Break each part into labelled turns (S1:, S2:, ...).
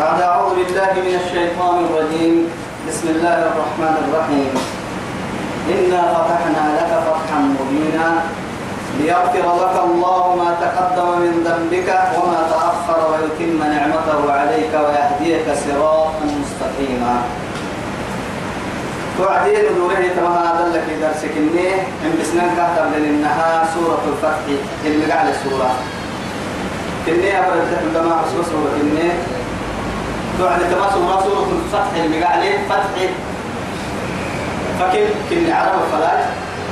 S1: بعد أعوذ بالله من الشيطان الرجيم. بسم الله الرحمن الرحيم. إنا فتحنا لك فتحا مبينا ليغفر لك الله ما تقدم من ذنبك وما تأخر ويتم نعمته عليك ويهديك صراطا مستقيما. توعدين دوره تمام هذا لك درسك إني إن بسنان كهتم لأنها سورة الفتح. اللي قاعد السورة. كني أبرد رسول سورة كني. توعد تما سورة سورة الفتح قاعد فتح فكن كني عرب فلاج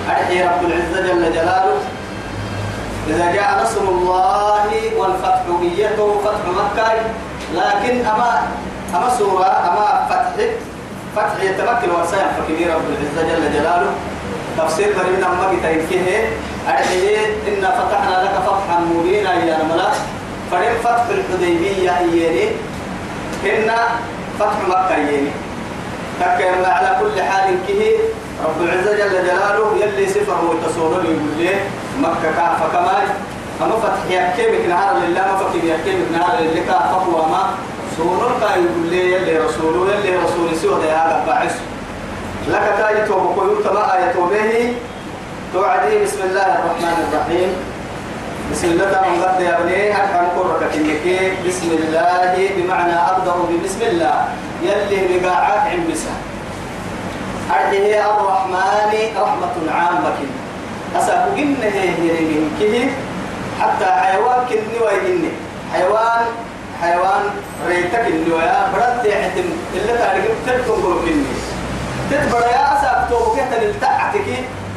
S1: أرحي رب العزة جل جلاله. إذا جاء نصر الله والفتح إيته فتح مكة. لكن أما أما سورة أما فتح فتح يتمكن ورسائل فكبير رب العزة جل جلاله. تفسير برينا ما بتنكيه أرحيه إن فتحنا لك فتحا مبينا يا ملا فرم فتح الحديبية يلي إن فتح مكة يلي تكلم على كل حال كه رب العزة جل جلاله يلي سفر وتصور يقول لي مكة كافة كمان أما فتح يكيمك نهار لله ما فتح يكيمك نهار لله كافة وما سونر كا يقول لي يلي رسوله يلي رسول سوى ده هذا بعث لك تايت وبقول تما آية به. توعدي بسم الله الرحمن الرحيم. بسم الله من قد يا بني أحكم قرك بسم الله بمعنى أبدأ ببسم الله. يلي بقاعات عن بسا أرحيه الرحمن رحمة عامة. أسأل قلنا هي كه حتى حيوان كني ويجني حيوان حيوان ريتك اللي ويا برد يحتم إلا تعرف تلكم كني. تتبر يا أسأل تو كهت للتعتك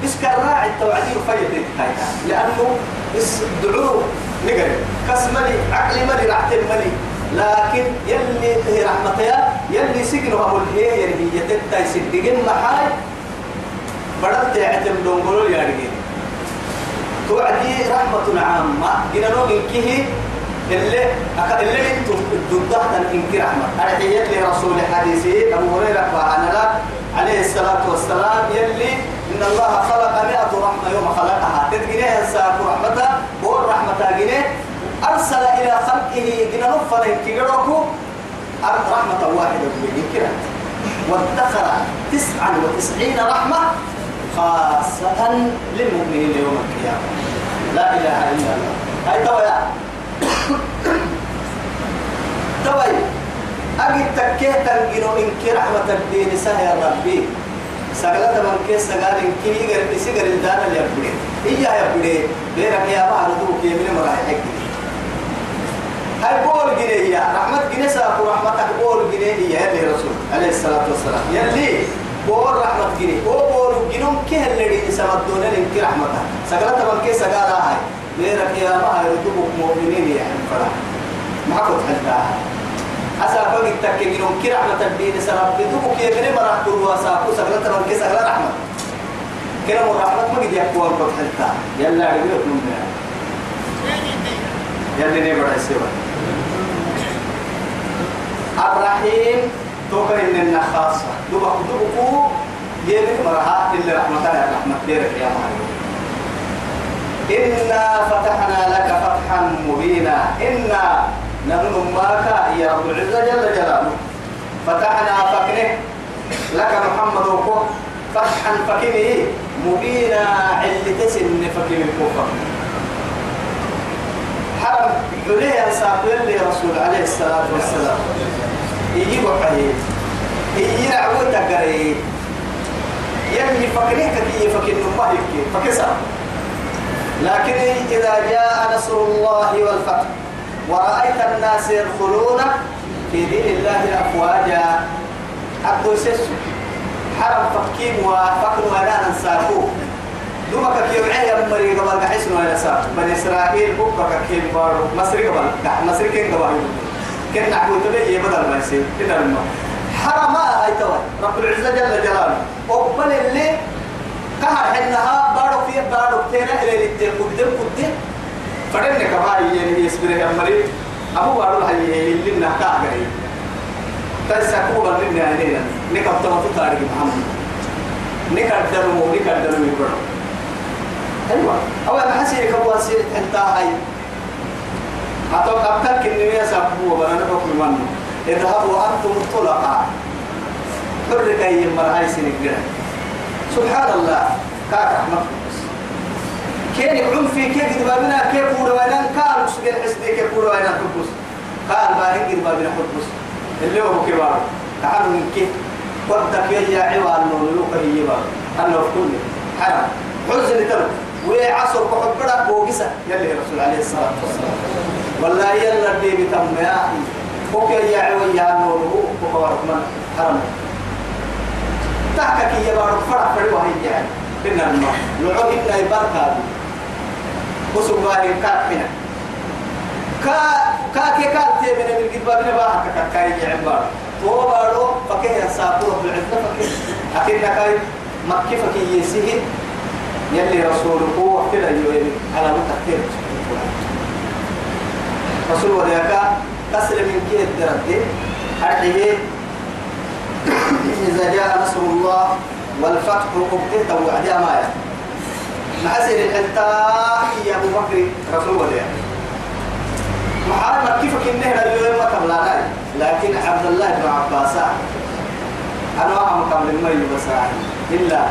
S1: إسكر راعي التوعدين هايتا لأنه إس دعوه نقري. كسمني عقلي ملي رعت الملي لكن يلي هي رحمتها يلي سجنوا أبو الهي هي تتا يسدقين محاي. بدأت يعتم دونقلوا يا رجال توعدي رحمة عامة. إن نوم كه اللي اللي أنتم ضدها إنك رحمة. أرحيت لرسول حديثي أبو هريرة وعن عليه الصلاة والسلام يلي إن الله خلق مئة رحمة يوم خلقها. تدقينها الساق رحمتها بور رحمتها جنيه أرسل إلى خلقه جنا نفر كيروكو. رحمة واحدة بذكرة وادخر تسعا وتسعين رحمة خاصة للمؤمنين يوم القيامة. لا إله إلا الله. هاي تويا توي أجد تكيه تنجنو إنك رحمة الدين سهل ربي. سقلت من كيس سقال إنك يقر بسيقر الدار اللي يبدي إياه يبدي بيرك يا بعض دوك يمين مراحك هاي قول جنيه يا رحمة جنيه ساكو رحمتك قول جنيه يا اللي رسول عليه الصلاة والسلام يلي قول رحمة جنيه هو قول جنوم كه اللي يسمدون لك رحمتها سقلت من كيس سقال هاي بيرك يا ما يردوك مؤمنين يعني فرح ما كنت حلتها أسا فقد تكينون كي رحمة الدين سرب بدوك كي من مرح كل واساكو سقلت من كي سقل رحمة كنا من رحمة ما قد يحكوا قد حلتها يلا عبيوك من يلا نبرا السوا الرحيم توكل إننا خاصة. دوبك دوبكو يبك مرها إلا رحمة يا رحمة ديرك يا مالك إنا فتحنا لك فتحا مبينا. إنا نحن ماك يا رب العزة جل جلاله. فتحنا فكنه. لك محمد وكو فتحا فكنه. مبينا علي تسن فكنه كوفا حرم عليه أنساب اللي رسول عليه الصلاة والسلام. يجيب عليه يجي نعود تقري. يلي فكنه كي فكنه ما يبكي. فكسر. لكن إذا جاء نصر الله والفتح ورأيت الناس يدخلون في دين الله أفواجا. عبد سيسو. حرم فكين وفكر ولا ننساكو دوما كيو عيا مري قبل قحيس ولا سا بني إسرائيل بوكا كيم بارو مصر قبل. مصر كين قبل. كن نعبو تبي يبدل ما يصير. كنا لما حرم هاي توا رب العزة جل جلاله. وقبل اللي كهر حنها بارو في بارو تينا إلى اللي تقدم قدم. فدنا كما يعني يسبر يا مريض. أبو بارو الحي اللي نحكا غري تسكوا بلنا علينا نكتب تمام تاريخ محمد. نكدر مو نكدر مو أيوة. أول حسي كبوا سير أنت هاي. أتوقع أبتك إني يا سبوا بنا نبقى منه. اذهبوا أنتم الطلقاء حرك أي مرأي سنقرأ سبحان الله. كاك رحمة كين يعم في كيف دبابنا كيف وين كان مسجل حسدي كيف حبس قال ما هي دبابنا حبس اللي هو كبار تعالوا من كيف؟ ودك يا عوال لولوك هي بار أنا كل حرام. حزن تلو وعصر كحبرك بوقسة. يلي رسول عليه الصلاة والسلام. والله يلا دي بتم يا وكي يا عوال يا نوره وكوارك من حرام. تحكك يا بار فرح فرح وهي يعني إن الماء لعوه إن يبارك وسوق باهي كافنا كا كا كي كا تي من الجدبا بنا باه كا كا يجي عبار هو بارو فكه يسافر بالعزة فكه أكيد نكاي مكة فكه يسيه يلي رسوله هو كده يوين على متكتير رسول وليكا تسلم من كيه الدرد أرحيه. إذا جاء نصر الله والفتح قبته وعدي أمايا مع سير الحنتاء يا أبو بكر رسول الله. محارب كيف كنا اليوم ما لكن عبد الله بن عباس. أنا أهم كم المي بس إلا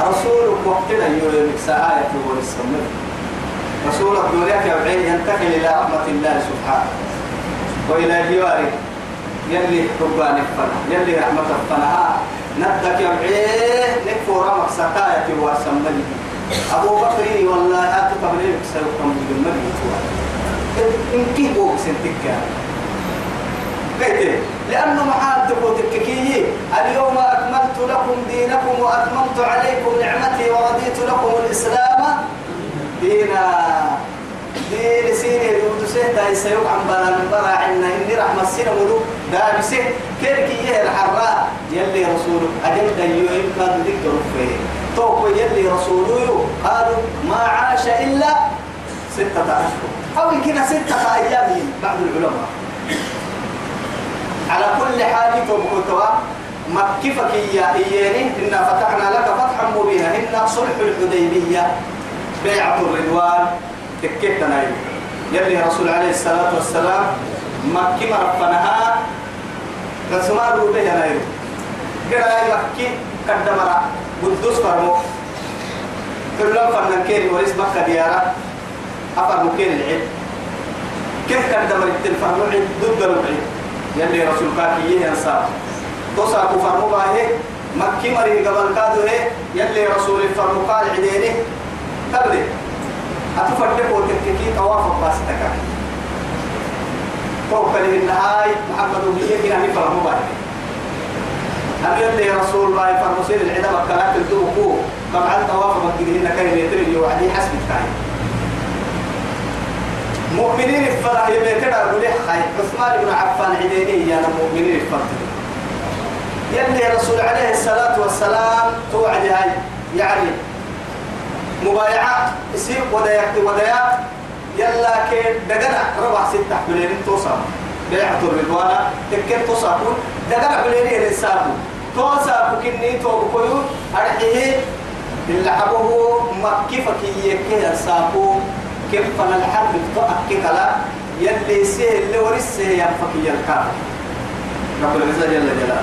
S1: رسول وقتنا اليوم سآية هو السمر رسول الدنيا كبعين ينتقل إلى رحمة الله سبحانه. وإلى جواره. يلي ربان الفنا يلي رحمة الفنا ندك يبعيه نكفو رمك سقاية وسمني أبو بكر والله آتو قبلين سيقوم بالمرء إن كيف هو سنتك لأنه محال تقول اليوم أكملت لكم دينكم وأتممت عليكم نعمتي ورضيت لكم الإسلام دينا. دين سيني يقول سيتا يسيوك عن بلا من برا عنا. إني رحمة السنة ولو دابسه كيرك إيه الحراء يلي رسولك أجل ديوهم كانوا ذكروا فيه. توقوا يلي رسوله قالوا ما عاش إلا ستة أشهر. أو يمكن ستة أيام بعد العلماء. على كل حال توقوا مكفك يا إياني إنا فتحنا لك فتحا مبينا. إن صلح الحديبية بيعة الرضوان تكيت نايم يلي رسول عليه الصلاة والسلام مكي مرفنها رسمان روبي نايم قرأي مكي قدمنا قدوس فرمو. كلهم فرنا كين وريس مكة ديارة. أفر مكين العيد. كيف قدم التلفرمو عيد ضد العيد. يلي رسول كاكي ينصار توسا كفرمو باهي مكي مري قبل كادو هي يلي رسول الفرمو قال عديني تبدي أتفرد وتككي طواف باستك فوق النهاي محمد بن هنا فرمو باهي. هل يلي رسول الله فرمسير العدم الكلاك الدوكو طبعا طواف مكيدين كاين يتري وعدي حسب التاي مؤمنين الفرح يبيتنا أقول خير عثمان بن عفان عديني يا مؤمنين الفرح. يلي رسول عليه الصلاة والسلام توعد هاي. يعني مبايعة يصير ودايا ودايا يلا كي دقنا ربع ستة بلين توصل. بيعة الرضوان. تكين توصل. دقنا بلين الإنسان. توصل كني توقيو أرحيه اللي حبه مكيفك يكيه ساقو كيف فن الحرب تؤكد لا يلي سيه اللي ورثه ينفك يلقاه. رب العزة جل جلاله.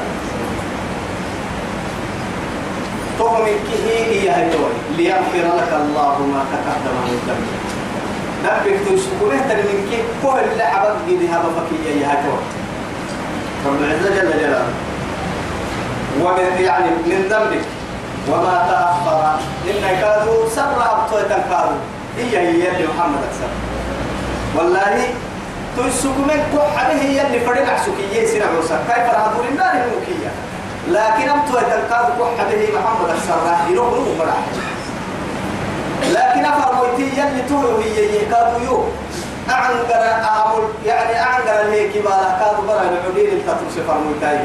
S1: تؤمن كه هي هيدوي ليغفر لك الله ما تقدم من ذنبك نبك تشكره من كه كل اللي حبك جدي هذا فكية يا هيدوي رب العزة جل جلاله. ومن يعني من ذنبك. وما تأخر. إن كادوا سر أبطوة كادوا هي هي اللي محمد أكثر. والله تسوق من كح هي اللي فرد عسكية سنة عوسى. كيف رهدوا النار الموكية لكن أبطوة كادوا كح به محمد أكثر. يروح له فرح لكن أفرميتي يلي تهو هي كادوا يو. أعنقر أعمل يعني أعنقر اللي كبالة كادوا برا العديل التطرس فرميتاي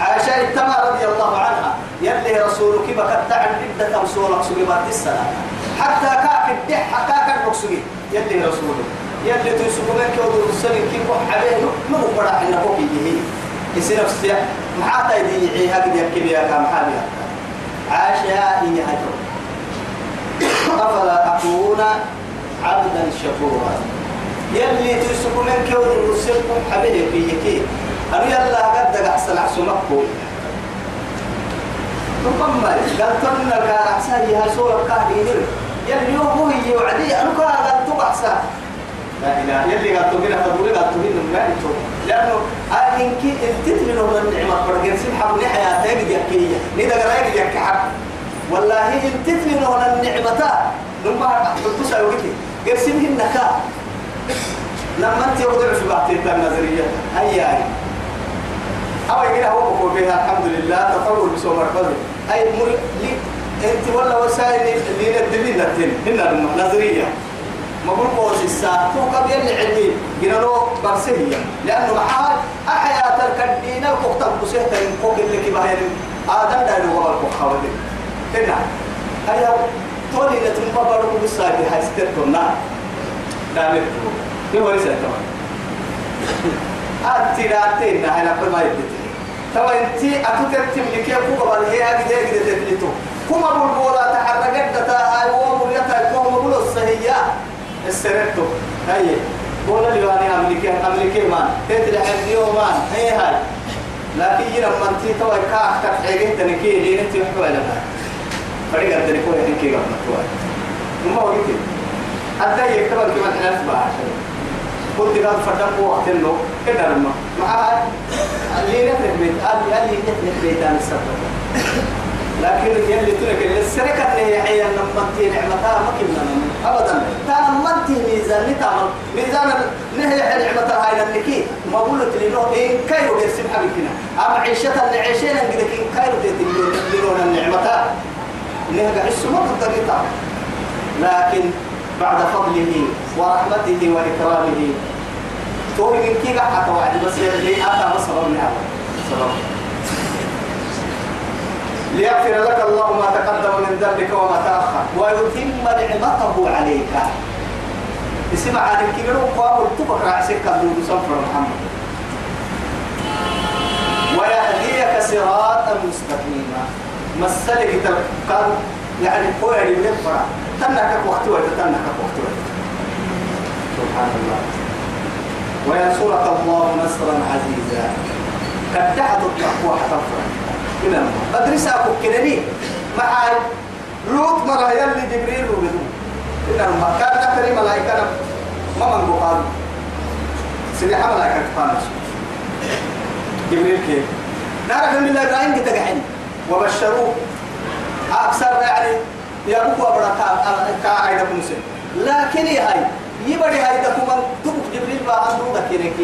S1: عائشة التما رضي الله عنها. يلي رسولك بكت عن عدة رسولك سبيبات السلام حتى كاك الدح كاك المقصودين يلي رسوله يلي تسوق منك ودور السنين كيف عليه نمو برا إنه هو بيجي يصير نفسي محاتا يدي هذه يكبي يا كام حالي عائشة هي هجر. أفلا أكون عبدا شكورا. يلي تسوق منك ودور السنين حبيه بيجي أنا يلا قد أحسن أحسنكم ثم قال تمنى كان أحسن يها سورة كاهدين يلي هو هي وعدي أنا كان قال تبحسن لا إله يلي قال تبين تقولي قال تبين ما يتوب لأنه إنك انتت من هو النعمة برجع سبحان الله حياتك يحكي نيدا قرايك يحكي حق والله انتت من هو النعمة لما قلت سأقولك قرسمه النكاء لما أنت وضع في بعض النظرية هيا هي أو يقول هو بقول بها الحمد لله تطور بسوم الفضل أي مر لي أنت ولا وسائل اللي ندلين التن هنا النظرية ما بقول قوس الساعة تو قبل اللي علمي قلنا له برسية. لأنه محال أحياء الكدين الكوكتب بسيطة ينقوك اللي كباهين آدم دايلو قبل كوكتب هنا هيا تولي نتم بارو بساعة هاي ستيرتنا دامر هو رسالة أنت لا تينا هنا كل ما يبدي توا أنت أتوتر لك يا كوكا بل هي هذه هي كده تفلتو كما بقول تحركت دتا هاي ومريتا كما بقول الصهية السرتو هاي. قول لي أنا أمريكا أمريكا مان. تدري حديو مان. هي هاي. لكن لما أنت توا كاك تحركت تنكي لين أنت يحكوا لها فريق الدنيا كوي هنكي قبل توي ما هو كده أدى يكتب كمان حناس بقى قلت قال فردم وقت له. كده لما مع اللي بيت اللي نفرق بيت السبب لكن يلي تلك السرقة اللي هي لما تي نعمتها ما كنا أبدا. لما تي ميزان تعمل ميزان نهي نعمتها هاي النكي ما قلت لي نو إن كايرو يرسم حبيبنا أما عيشتها اللي عيشنا نقدر إن كايرو تدلون نهي عيش ما تقدر لكن بعد فضله ورحمته وإكرامه تقول من كي حتى وعد بس اللي أتى مصر من هذا ليغفر لك الله ما تقدم من ذنبك وما تأخر. ويتم نعمته عليك. اسمع عن الكبير وقام التفق رأسك كذوب صفر محمد ويهديك صراطا مستقيما. مسلك قال يعني قوي من الفرع تنك وقت وقت تنك وقت وقت. سبحان الله. وينصرك الله نصرا عزيزا. قد تحت التقوى حتفرق من الله أبو كنني مع لوط مرة يلي جبريل وبدو إن الله كان تحتري ملائكة ما من بقال. سنة ملائكة كفانا جبريل كيف؟ نعرف من الله إبراهيم كتقحني وبشروه. أكثر يعني يا بكو أبرا كا كنسن لكن هاي يبدي هاي تبك جبريل عنده ذكرك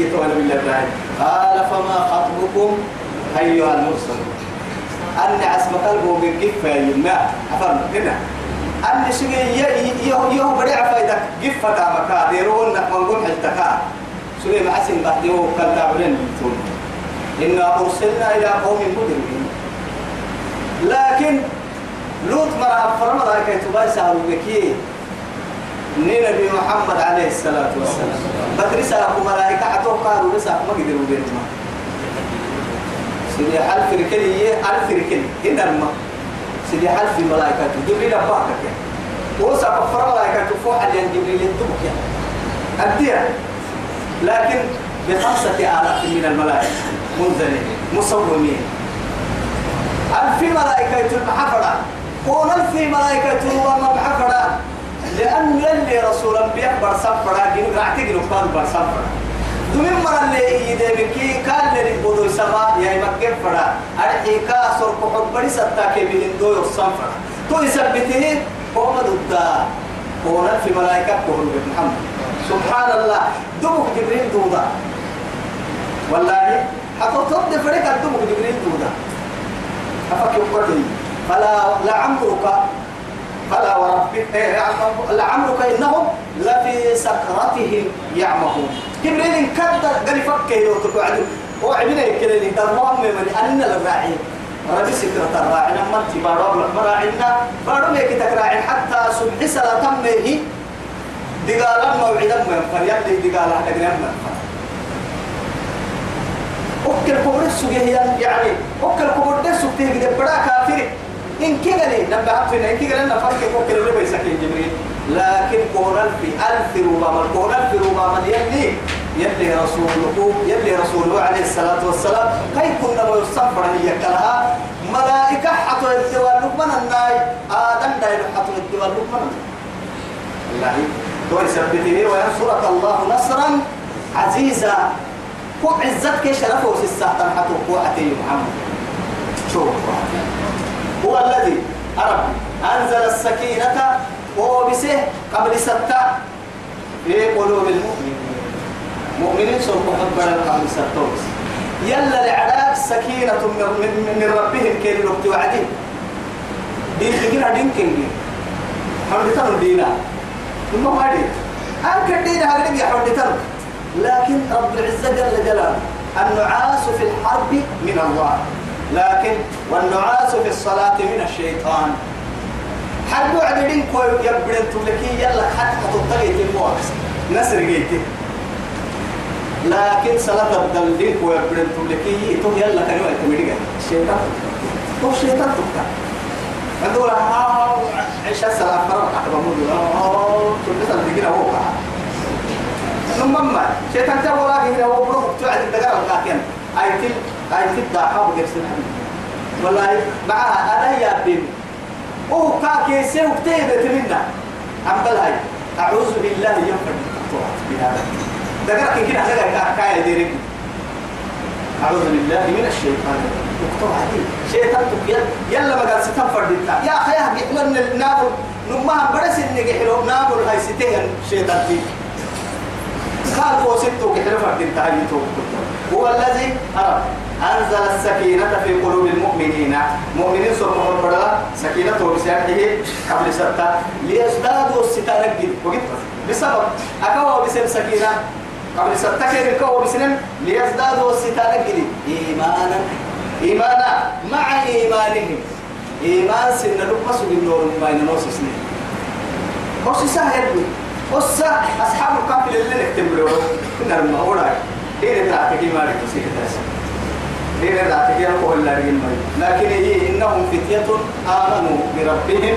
S1: يتولى بالله إبراهيم قال فما خطبكم أيها المرسلون أن عسمك البوم الجفة يمنا أفهم هنا. أن شيء يه يه بدي عفايدك جفة تامك ديرون نك من قول حلتك سوري معسين بعديه كان تعبرين بتون إنا أرسلنا إلى قوم مجرمين. لكن لوط مرة فرما ذلك تباي سهروا بكي نبي محمد عليه الصلاة والسلام. بدرس أبو ملائكة أتوقع رؤوس ما قدروا بينهم سيدي حلف ركلي حلف ركلي هنا الماء سيدي حلف الملائكة. جبريل أباك وسا فرما ملائكة فوق على جبريل يدبك أديها لكن بخمسة آلاف من الملائكة. منزلين مصومين ألف ملائكة المحفرة قول ألف ملائكة وما محفرة لأن يلي رسول أنبياء برسفرة جنوب رعتي جنوب كان برسفرة دمين مرة اللي يدبكي كان اللي بدو يسمى يا مكين فرا. أرحي كاسر كحب بري ستاكي بهن دو يصنفرة تو يثبته قوم ضد قول ألف ملائكة قول محمد. سبحان الله دمك جبريل دودا. والله حتى فريق دمك جبريل دودا. أفكر قدري فلا لعمرك فلا وربك لعمرك إنهم لفي سكرتهم يعمهون. جبريل كدر قال فكه لو تقعدوا وعبنا كده اللي ترمهم من أن الراعي. ربي سكرة الراعي لما أنت بارو مراعينا بارو ميك تكراعي حتى سبح سلا تمه دقالا موعدا من فليبدي دقالا دقنا من أكل كبر السجية يعني أكل كبر ده سجيه كده بڑا كافر. إن لي نبى عفنا إن لنا فرق أكل اللي بيسكين جبريل؟ لكن قول ألف ألف ربما قول ألف ربما يلي يلي رسوله يلي رسوله عليه الصلاة والسلام. كي كنا ويصفر هي كلها ملائكة حطوا الدوال لقمنا الناي آدم دايل حطوا الدوال لقمنا. الله دور سبته وينصرك الله نصرا عزيزا. هو عزتك شرفه وسيساعة حطوا قوتي محمد. شوف هو الذي أرب أنزل السكينة وهو بسه قبل ستة في قلوب المؤمنين. مؤمنين سوف حبنا قبل ستة يلا لعلاك سكينة من, من, ربهم كي الوقت وعدين دين تجينا دين كنجي حمد تنو دينا؟ ثم ما دين. هذا يا حمد تنو؟ لكن رب العزة جل جلاله النعاس في الحرب من الله. لكن والنعاس في الصلاة من الشيطان. حد وعدين كوي يبرن تلكي يلا حتى تطلع المواقف نسر جيتي لكن صلاة الدلدين كوي يبرن تلكي تو يلا كانوا يتمرق الشيطان تو الشيطان تبقى عندنا ها عيش السلام فرق أحد بمود آه تلبس الدقيقة هو نمما شيطان تقول لك هو بروح تعد الدقيقة الكاكين أي تل أي تل داحا وجرسل والله معها أنا يا بني. وهو كاكي سيو كتيبة منا عمبل هاي أعوذ بالله ينفع بهذا دقرك كده حاجة كاية ديرك أعوذ بالله من الشيطان. مقطوع عليه شيطان تقيل يلا قال ستان فردتا يا أخي يحمل نابل نمها برس إنك حلو نابل هاي ستين شيطان فيه قال هو ستو كحلو فردتا هاي هو الذي أنزل السكينة في قلوب المؤمنين. مؤمنين سوف فربلا سكينة بسياحه قبل ستة ليزدادوا الستة نجد وقت بسبب أكوا بسم سكينة قبل ستة كيف أكوا بسم ليزدادوا الستة نجد إيمانا. إيمانا. مع إيمانهم. إيمان سن لقمة سن النور ما ينوس سنين بس سهل بس أصحاب الكهف اللي نكتب له. كنا ما إيه تعرف كيف ما نكتب دين الراتب يقول لا لكن هي إنهم فتية آمنوا بربهم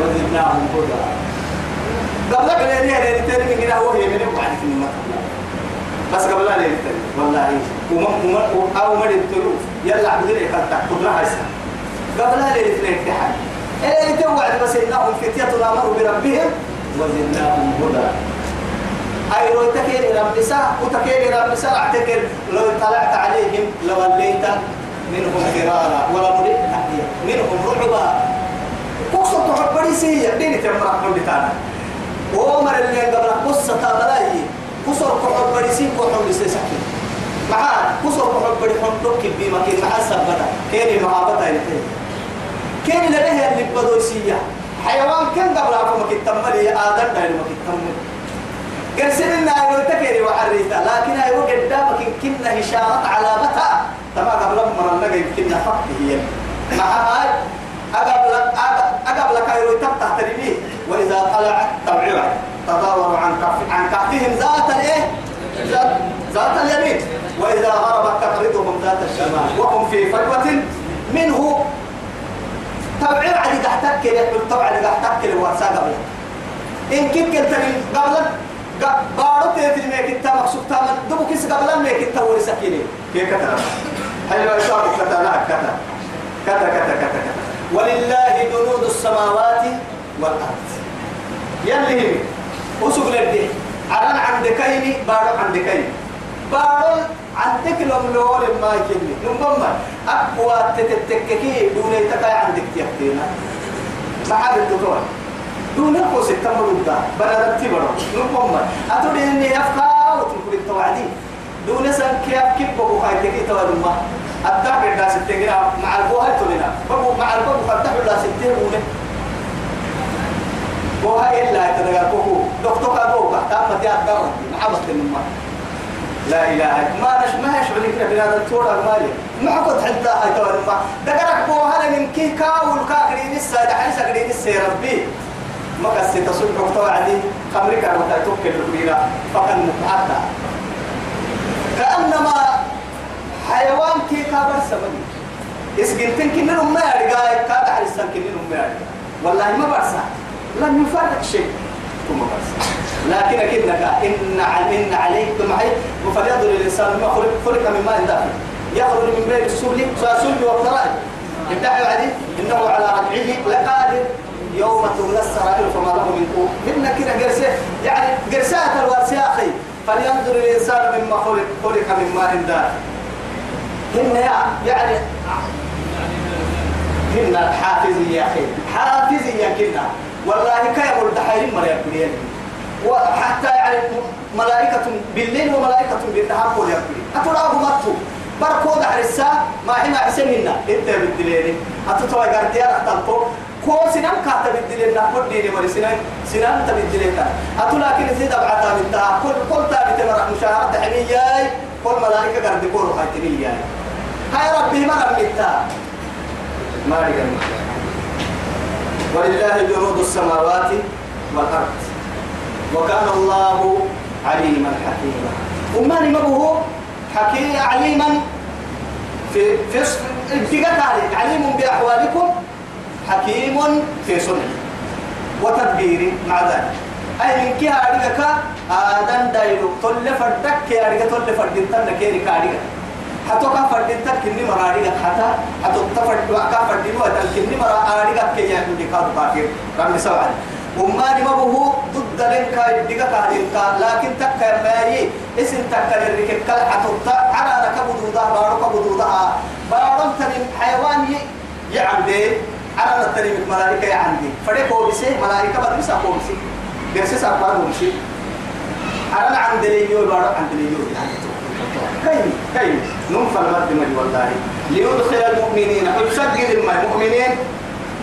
S1: وزدناهم هدى قبل قال لي أنا نتري من هنا هو هي من بعد في بس قبل لا نتري والله وما وما أو ما نترو يلا عبدنا يخلط قدرة هسه قبل لا نتري امتحان إيه توعد بس إنهم فتية آمنوا بربهم وزدناهم هدى أي لو تكير رب نساء وتكير رب نساء اعتكر لو اطلعت عليهم لوليت منهم فرارا ولا مريد منهم رعبا. قصة تحبري سيئة ديني تمرح من بتانا وعمر اللي قبل قصة تابلاي. قصة تحبري سيئة وحب سيسكي معاه قصة تحبري حندوك بما كين معاه سبتا. كين محابتا ينتهي كين لديه اللي بدو سيئة حيوان كان قبل عفو مكي تمالي آدم دايلو مكي تمالي قرسلنا أيوة تكيري وحريتا لكن أيوة قدامك كنا إشارة علامتها تما قبل مرة لقى يمكننا فقط هي. مع هاي أقبل أقبل كايرو تفتح تربيه وإذا طلعت تبعها تداور عن كف عن كفهم ذات الإيه؟ ذات, اليمين. وإذا غربت تقرضهم ذات الشمال. وهم في فجوة منه. تبعير عدي تحتك طبعا تحتك الواتساب قبل إن كنت قبل بارو تيتي ميك التا مقصود تاما دبو كيس قبل ميك التا ورسكيني كي كتر هاي لو يصاب كتا؟ لا كتا. كتا كتا كتا كتا. ولله جنود السماوات والأرض. يلي وسوق لدي عران عندكيني بارو عندكيني بارو عندك لهم لول ما يكني نمبما أقوى تتتككي دون يتكاي عندك تيكتينا ما حد الدكتور دون القوس التمر ودا بنا رتي برو نقوم أتودي إني أفكار وتقول التوعدي. دون سن كيف كيف بقول هاي تجي توعد ما. أتابع الناس تجينا مع البوها تولينا. بقول مع البوها فتح الناس تجينا بوها إلا يتنقل بقول دكتور كابو تام متى أتدور محبط النما لا إله. ما نش ما يشعر لك بنا التورا مالي ما قد حتى هاي توعد ما. دقرك بوها لمن كي كاول كاكرين السادة حنس كرين السيربي ما قصي تصبح توعدي أمريكا وتأتوك الكبيرة فقد متعدى. كأنما حيوان كي كابر سمني إسجنتين كنن ما يرجع كاد حرسان كنن ما يرجع والله ما برسا لم يفرق شيء. ثم برسا لكن كنك إن إن عليكم معي فلينظر الإنسان ما خلق خلق من ماء دافئ. يخرج من بين السبل سلب والترائب ابتعوا عدي إنه على رجعه لقادر. يوم تبلى السرائر فما له من قوة. إن كده قرسة يعني قرسات الوارسة أخي. فلينظر الإنسان مما خلق خلق من ماء دافئ. هن يعني هن حافزي يا أخي. حافزي يا كنا والله كيف الدحيل مريم بليل وحتى يعني ملائكة بالليل وملائكة بالنهار قول يقولي أتراه ماتوا بركود حرسا ما حما حسننا إنت بالدليل أتتوى قرديا رحتلتو كو سنان كاتا بالدليل نقول ديني مري سنان سنان تبدليل أتو لكن زيد أبعتا من تها كل كل تابت مرح مشاهرة حمياي كل ملائكة قرد كورو خيتني هاي ربي ما رميتها ما رجع ولله جنود السماوات والأرض. وكان الله عليما حكيما. وما نمره حكيم عليما في في في عليم بأحوالكم حكيم في سنة. وتدبير مع ذلك. أي من كي أريك آدم دايلو تل فردك كي أريك تل فردين تنا كي أريك حتى كفردين تك كني مراريك حتى. حتى تفرد وكفردين وتل كني مراريك كي يعني دكاتو كافير كم سوى وما نمبه ضد لك يدقى كهلك لكن تك ماي اسم تك للركب كل حتى على لك بدودا بارك بدودا بارك تنم حيوان يعمدي على التنم ملائكة يعمدي فريق هو بسه ملائكة بدرس هو بسه درس سافر هو بسه على عند ليو بارك عند ليو كيف؟ كيف؟ ننفى المد والله. ليدخل المؤمنين. ويسجل المؤمنين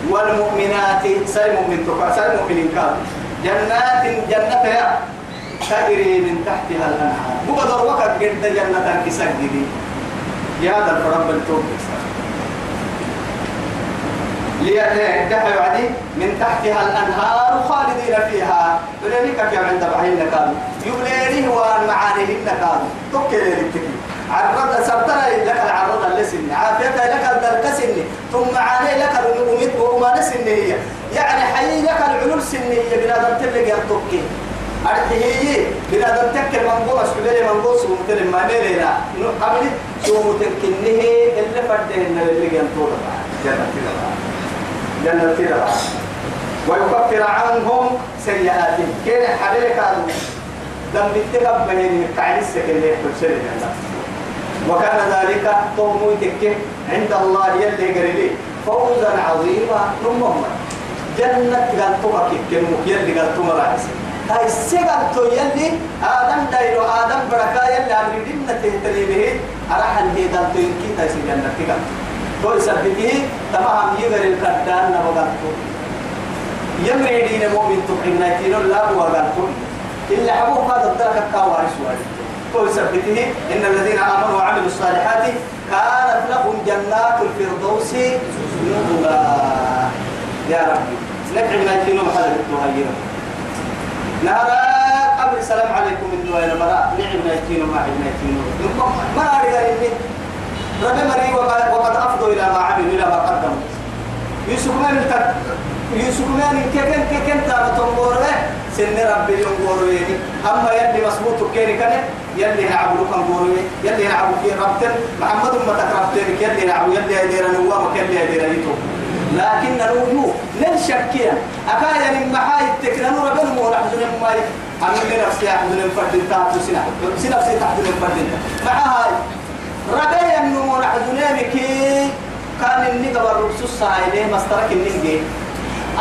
S1: والمؤمنات. سي مؤمن تقع. سي مؤمنين كان جنات جنة يا. تجري من تحتها الأنهار. بقدر وقت قد جنة كسجدي يا هذا الرب التوب ليدعي وعدي من تحتها الأنهار خالدين فيها. ولذلك كم عند بعين كانوا يبليني وأن معانيهن كانوا تكلي للتكي عرض سبتنا لك العرض اللسن عافيتها لك الدركسن ثم معاني لك الأميت وما نسن هي. يعني حي لك العلول سنية بنادم تلقى التوكي أرتهي بنادم تكر منقوم أسكبيري منقوم سمتر ما نيرينا قبل سمتر كنه اللي فردهن اللي ينطور جنة جنة تيرا ويكفر عنهم سيئاتهم. كين حليل كانوا بتقب بين كعين السكن اللي الجنة وكان ذلك قوم تكه عند الله يلي قريبي. فوزا عظيما نمهم جنة قلتما كنمك يلي قلتما رأسي هاي السجن تو يلي آدم دايرو آدم بركا يلي أمري دمنا تهتري به أرحل هي دلتو ينكي تايسي جنة. تقلتو تو يسبته تمام يغير الكردان نبغتو يمري دين مؤمن تبعنا تينو لا بوغتو إلا حبوه هذا الدرك الكوارث وارد تو يسبته إن الذين آمنوا وعملوا الصالحات كانت لهم جنات الفردوس نزلا يا ربي نكعب تينو محل التوهيرة نهارا قبل السلام عليكم من دوائر براء نعم نايتينو ما عب نايتينو ما أريد أن ربي مري وقد, أفضوا إلى ما عملوا إلى ما قدموا. يوسف من التك يوسف من كيكن كيكن تاما تنقور سن ربي ينقور يعني أما يلي مسبوط كيري كان يلي نعبد كان قور يلي نعبد كي ربتن محمد ما تكرفتن يلي نعبد يلي يدير نوام يلي يدير يتو لكن نرويو ننشكيا أكايا من محاي التكنا ربنا مو نحزن ماي أمي نفسي أحزن فردين تاتو سنة. سنفسي تحزن فردين مع هاي. ربي النمو نحزنامك كان النقب الرسوس سايله مسترك النقي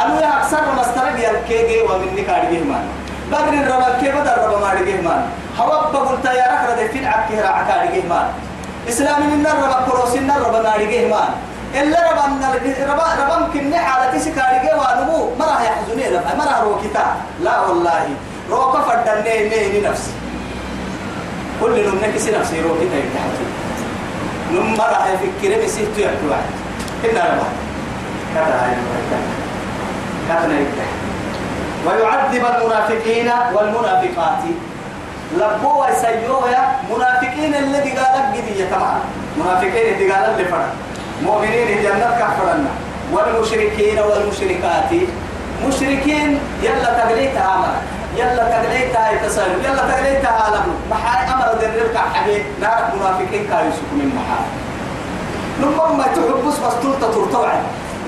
S1: أنو يا أكثر مسترك يلكيجي ومن نكارجه مان. بدر الربا كي بدر الربا ما رجه مان. هوا بقول تيارك رد في العك راعك رجه مان. إسلام من الربا كروس الربا ما رجه مان. إلا ربا ربا ربا ممكن حالتي سكارجه وانمو ما راح يحزني ربا ما راح روكتا لا والله. روكا فردني ني نفسي. كل نوم نكسي نفسي روكتا يتحدث نم مرة هاي فكرة بسيط يحكوا واحد. إن ربا. كذا كذا ويعذب المنافقين والمنافقات. لبوا يسيوه يا منافقين الذي قال قدية طبعا منافقين اللي قال اللي فرق مؤمنين الجنة كفرنا والمشركين والمشركات. مشركين يلا تبليت عمل يلا تقليتها يتسايل يلا تقليتها عالم. محاي أمر دررك حاجة نار منافقين كايسوك من محاي. لما ما تحب بس تلتا ترتوعي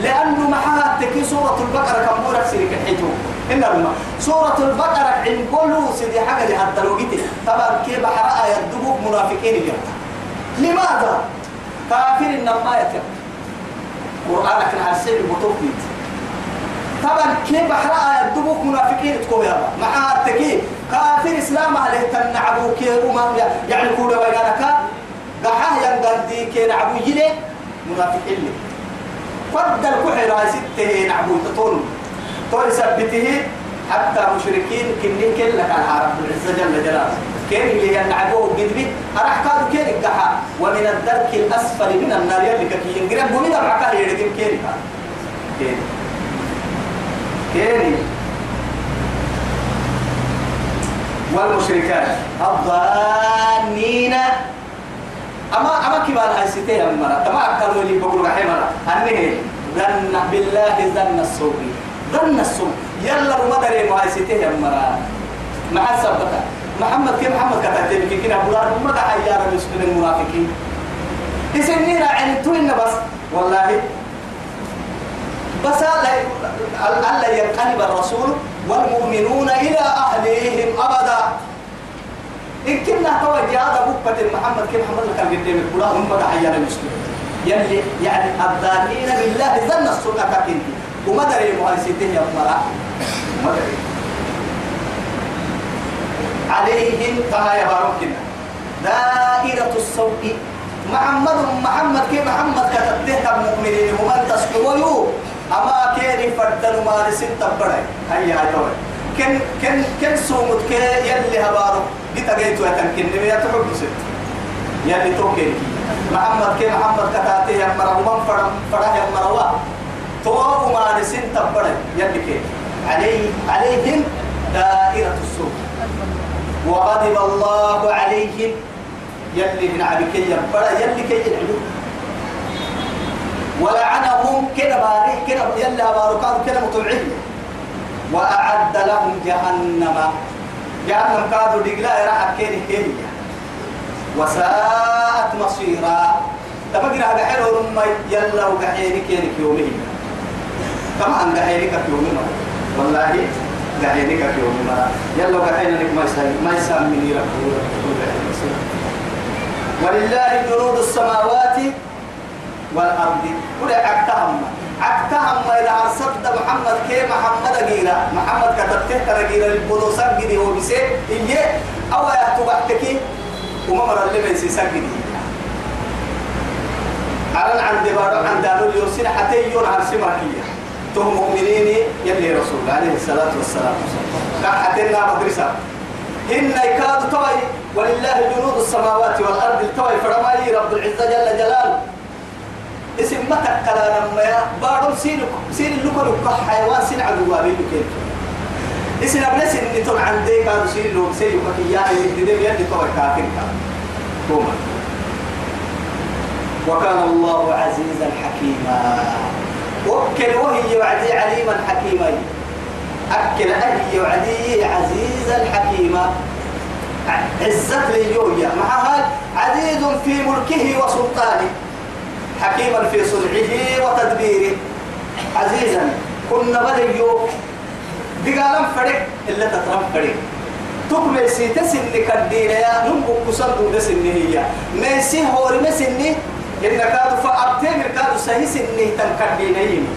S1: لأنه محاها تكي سورة البقرة كم مورك سيرك الحيتو إن الماء سورة البقرة عند كله سيدي حاجة لحتى لو طبعا كيف حرقة يدبوك منافقين جرتا لماذا؟ كافر يتم قرآنك نحسين بطوكيت طبعا كيف حرقة يدبوك منافقين تكون يا مع التكي كافر إسلام عليه تنعبو كيرو يعني كودا ويغانكا قحاه ينقل دي كي نعبو يلي منافقين لي. فد الكحل هاي ستة نعبو تطول. طول سبته حتى مشركين كنين كل لك على رب العزة جل جلاله. كين اللي ينعبوه قدبي أراح كادو كين القحا؟ ومن الدرك الأسفل من النار يلي كي ينقرب ومن العكاه يردين كين كين كين والمشركات الظانين. أما أما كبار هاي ستة مرة. أما أكلوا لي بقول رحمة أنه ظن بالله ظن السوء ظن السوء يلا رمضان ما هاي ستة مرة. مع السبتة. محمد كيف محمد كتبت لك كنا بلاد ما يا رب من المنافقين. إسنينا عنتوين بس. والله. بس الله ينقلب الرسول والمؤمنون إلى أهليهم أبدا. إن كنا توجه هذا بكة محمد كيف محمد كان قدام كلها هم بدأ حيانا المسلمين يلي يعني الظانين بالله ظن السنة كنت وما دري مهندسين يا مرا ما دري. عليهم فهي باركنا دائرة السوء محمد محمد كيف محمد كتبته المؤمنين هم تسحبوا أما كيري فردن مارسين تبرع هيا هاي كن كن كن سومت كي يلي هبارو. جيت جيت وتمكن نبي تحب ست يلي توكل محمد كي محمد كتاتي يا مرا ومن فرا فرا يا مروا تو ما نسين تبرع يلي كي عليه عليهم دائرة السوء وغضب الله عليهم. يلي من عبك يبرا يلي كي يلعبوا ولعنهم كده بارك كده يلي باركات كده متوعيه وأعد لهم جهنم. جهنم كادوا دقلا راح كيني كيني. وساءت مصيرا. تبقى هذا حلو رمي يلا وقحيني كيني يومين كما أن قحينك يومين والله قحينك يومين يلا وقحينك ما يسال ما يسال من يركض ولله جنود السماوات والأرض. ولا عكتهم عكتهم ما إذا أرسلت محمد كي محمد جيرا. محمد كتبته كلا جيرا. البدو سجدي هو بسيء إيه أو يهتو بحتكي وما مر اللي من سجدي. على عن دبارو عن دارو اليوسين حتى يون عن سماكية تهم مؤمنين يلي رسول عليه الصلاة والسلام. قال حتى لنا مدرسة. إن يكاد توي. ولله جنود السماوات والأرض توي فرمالي رب العزة جل جلاله. اسم متى كلا لما يا بارم سين سين لكل حيوان سين عدو وابين كيف اسم ابن سين نتون عندي كانوا سين لهم سين يبكي يا يدي يدي تو كافر كوما وكان الله عزيزا حكيما وكل وهي وعدي عليما حكيما أكل أهلي وعدي عزيزا حكيما عزت لي يويا معها عزيز في ملكه وسلطانه حكيما في صنعه وتدبيره. عزيزا كنا بديو. دقالا فرق إلا تترم فرق تكمل سيتسن كدينا يا نمبو كسر دون سنه هي ميسي هوري مسني إن كادو فأبتمر كادو سهي سنه تنكدينا يمي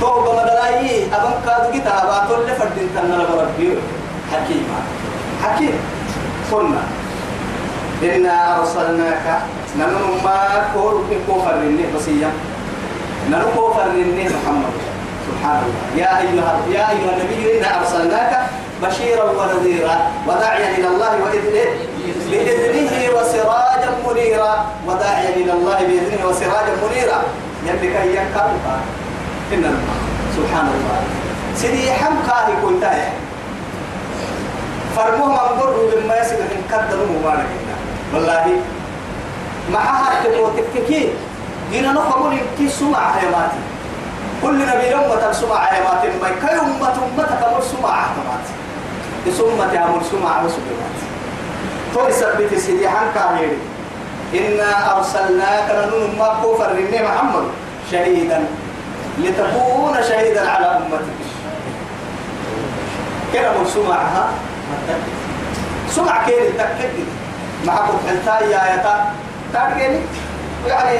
S1: توبة مدلاي أبن كادو كتابات اللي فردين تنالا بربيو حكيما حكيم. كنا إنا أرسلناك ننو ما كور كوفر لله بسيا ننو كوفر لله محمد سبحان الله يا أيها يا أيها النبي إنا أرسلناك بشيرا ونذيرا وداعيا إلى الله وإذنه بإذنه وسراجا منيرا وداعيا إلى الله بإذنه وسراجا منيرا كي يكالك إن الله سبحان الله سيدي حمقاه كنت فرموه من قرر لما يسمع إن قدروا مبارك والله معها تكوتككي دينا نقبل كي سمع حيواتي كل نبي أمة سمع حيواتي ما كي أمة أمة كمر سمع حيواتي ثم تعمل سمع وسبحانه تو يثبت سيدي عن كاميري إنا أرسلناك لنن ما كفر محمد شهيدا. لتكون شهيدا على أمتك. كده من سمعها سمع كيري تكتك مع كنت حلتا يا يتا. تارجني يعني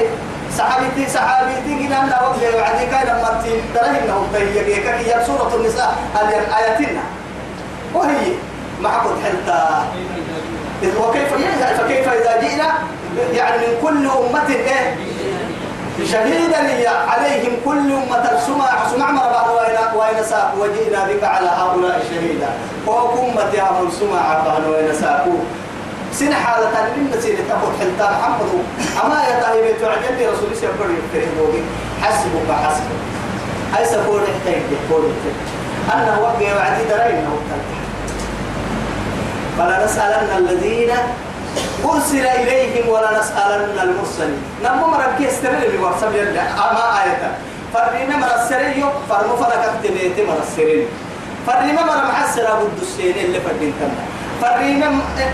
S1: صحابتي صحابتي كنا لا وقت وعدي كان لما تدري انه تهيئ كي سورة النساء آياتنا وهي مع كنت حلتا وكيف يعني فكيف إذا جئنا؟ يعني من كل أمة إيه؟ شهيدا عليهم كل أمة. سمع سمع مر بعض وين وين ساق وجئنا بك على هؤلاء شهيدا. وكم أمة يا من سمع بعض وين ساقوا؟ سن حالة من سين تقول حلتا محمد أما يا طيب تعجل لي رسول الله يقول يفهموك حسبك حسبك أي سكون احتاج يقول أنه وقع وعدي درين أنه فلا نسألن الذين أرسل إليهم ولا نسألن المرسلين. نمو مرة كي استمر اللي ورسم يلا أما آية. فرنا مرة السرية فرمو فرق اكتبيت السرية فرنا مرة محسر أبو الدسين اللي فردين كنا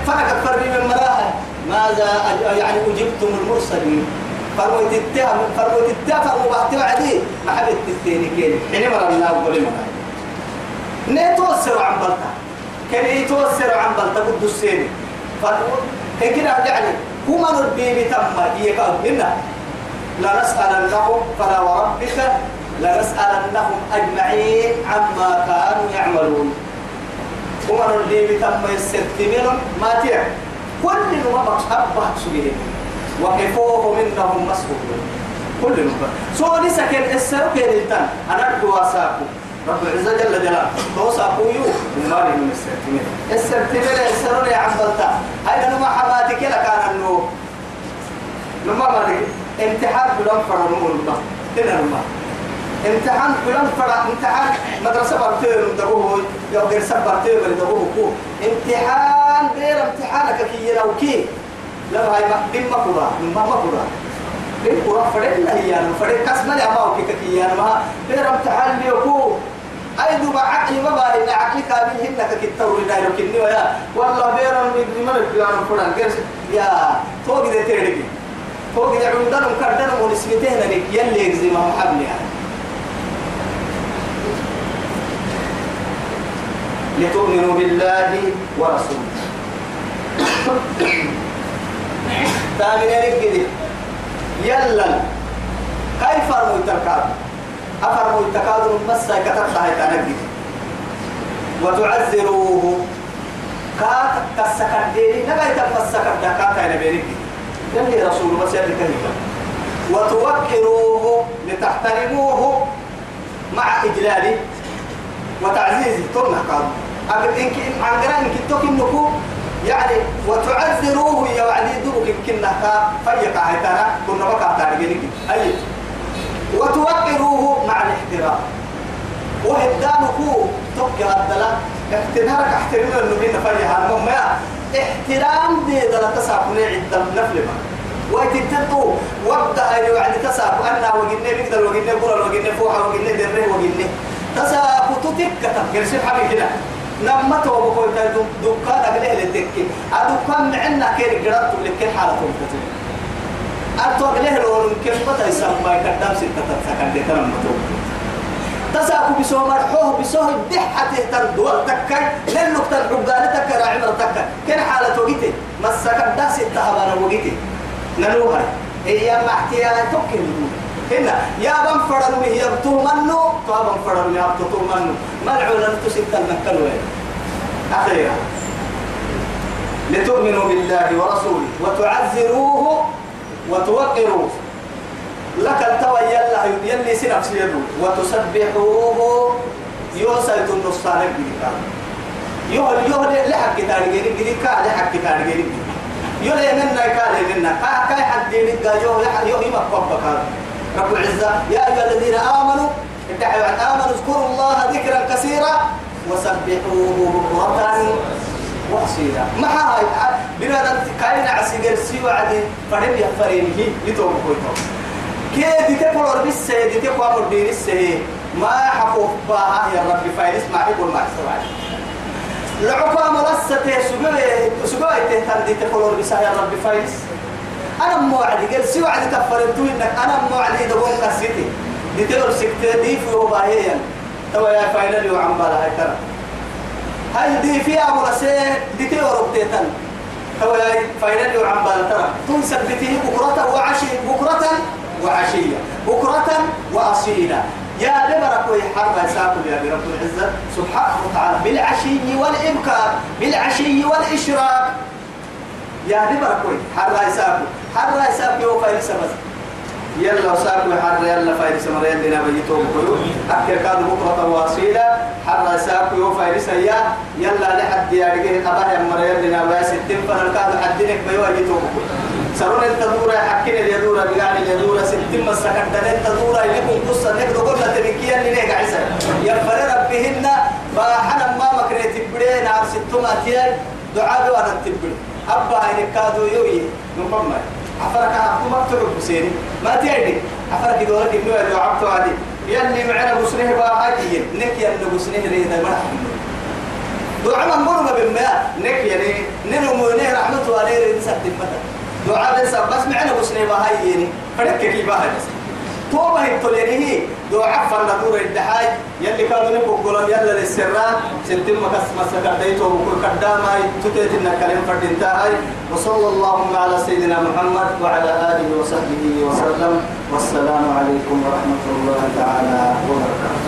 S1: فرنا فرق فرنا مرة ماذا يعني أجبتم المرسلين؟ فرمو تتهم فرمو تتهم فرمو بحتي وعدي ما حبيت تتيني كيني حين مرة الله أقول لك نيتوسر عن بلتا كان يتوسر عن بلتا قدسيني هيك يعني هم نربي بتم يكأبنا لا نسألنهم فلا وربك لا نسألنهم أجمعين عما كانوا يعملون. هم نربي بتم يستمرون ما تعب كل ما بحبه سبيه وكفوه منهم مسؤولون. كل ما سو لسكن السرق يلتن أنا أدواساكم رب العزة جل جلاله. توسع قويو وما لي من السرتمين السرتمين السرون يا عبدالتا هاي نما حماتك لك أنا النو نما ما امتحان بلان فرمون الله. نما امتحان بلان فرع امتحان مدرسة يو غير سب برتين بل دقوه كو. امتحان غير امتحانك كي يراوكي لا هاي ما دم ما كورا ما ما كورا. دم كورا فرد لا هي أنا فرد كسمة يا ما وكي كي أنا ما. غير امتحان ليوكو أي دوبا عقلي ما باري إن عقلي كامل هنا كتور لا يمكنني ويا والله بيرم من من البيان فران كير يا فوق ده تيرك فوق ده عندنا مكردنا ونسمته لك يلي يجزي ما محبني يعني لتؤمنوا بالله ورسوله. تامين لك يلا. كيف أرموا التركاب أفرموا التكاذر بس كتبت هاي تنجي وتعذروه. كات كسكر ديني نبي تفسكر دكات أنا بينك يلي رسول بس يلي كهيبا وتوكروه. لتحترموه مع إجلاله وتعزيزه ترنا أقول إنك عن قرأ إنك توكنكو يعني وتعذروه يا وعدي دوك كنا فيقع هيتانا كنا بقى تعرفين أي وتوقروه مع الاحترام. وهدانكو تبقى الدلا احترامك احترام النبي نفريها المهم احترام دي دلا تساقني عدة نفل ما ويتتطو وابدا أي وعد تساق أنا وجنة بقدر وجنة بولا وجنة فوحة وجنة دره وجنة تساق تتك تفكر حبي كده لما تو بقول تاي دكان اقله لتك ادكان معنا كير قرات لك حالة تنفتح أتوقع له لو كيف بتا يسمى كدام ستة تسكن ده ترى متو تساكو بسوه مرحوه بسوه دحته تردو. تكاي لنك تنحقان تكا عمر تكا كان حالة وقيته مسكن ده ستة وقيته نلوها. هي محتيا توكل هنا يا بن فرن هي بتومنو تو بن فرن يا بتومنو ملعون أن تسد المكان أخيرا. لتؤمنوا بالله ورسوله وتعزروه وتوقروه. لك التوى يلا يلي سنف سيدو. وتسبحوه. يوسل النصان الجديد يهل يهل لحق تارجين الجديد كا لحق تارجين يهل منا كا منا كا كا حد الجايو لحق يهل ما قبك رب العزة. يا أيها الذين آمنوا ادعوا آمنوا اذكروا الله ذكرا كثيرا وسبحوه بكرة وحسينا ما هاي؟ بنا كاين عسير سوى عدي فريم يا فريم هي يتوم كويتو. كيف تقول بس دي تقول دي ما حقوق باها يا رب فايدس ما يقول ما سوى لعقا ملسة سجوة سجوة تهتم تقولون بسها يا رب فايس أنا موعد قال سوى عد تفرنتو إنك أنا موعد إذا قوم قصيتي دي تقول سكتة دي في وباهيا تو يا فاينل وعم بالا هاي ترى. هاي دي في أبو رسي دي تقول ربتيتن تو يا فاينل وعم بالا ترى. تنسب بته بكرة وعشي بكرة وعشية. بكرة وأصيلا يا لبرك حرب يساكل يا رب العزة. سبحانه وتعالى بالعشي والإبكار بالعشي والإشراق. يا لبرك حرب يساكل حرب يساكل يوم فايل سبز يلا وساكل حرب يلا فايل سمر يلا بيتو بكيو أكثر كانوا بكرة واصيلة حرب يساكل يوم فايل سيا. يلا لحد يا رجال أباه يمر يلا بس التنفر كانوا حدينك بيو بيتو بكيو سرون التدورة حكين اليدورة بلان اليدورة ستم السكن دل التدورة يكون قصة نك دقول لا تركيا اللي نيجا عيسى يفر ربهن فحنا ما مكريت بدين عم ستم أتيان دعاء وأنا تبدي أبا هاي كادو يوي نقمة عفرك عبد ما تروح بسيري ما تيجي عفرك دورة إنه دعاء توادي يلي معنا بسنه باهاجي نك يلي بسنه ريدا ما دعاء مرنا بالماء نك يعني ننمو نه رحمة عليه ريدا سبت مثلا دعاء بس بس معنا بسني بهاي يعني فرق كيف بهاي توبة التولينه دعاء فن دور الدحاج. يلي كانوا نقول يلا للسراء. سنتم مكس مسكر ديتو بكل قدامة تتيت إن كلام فرد انتهاي. وصلى اللهم على سيدنا محمد وعلى آله وصحبه وسلم. والسلام عليكم ورحمة الله تعالى وبركاته.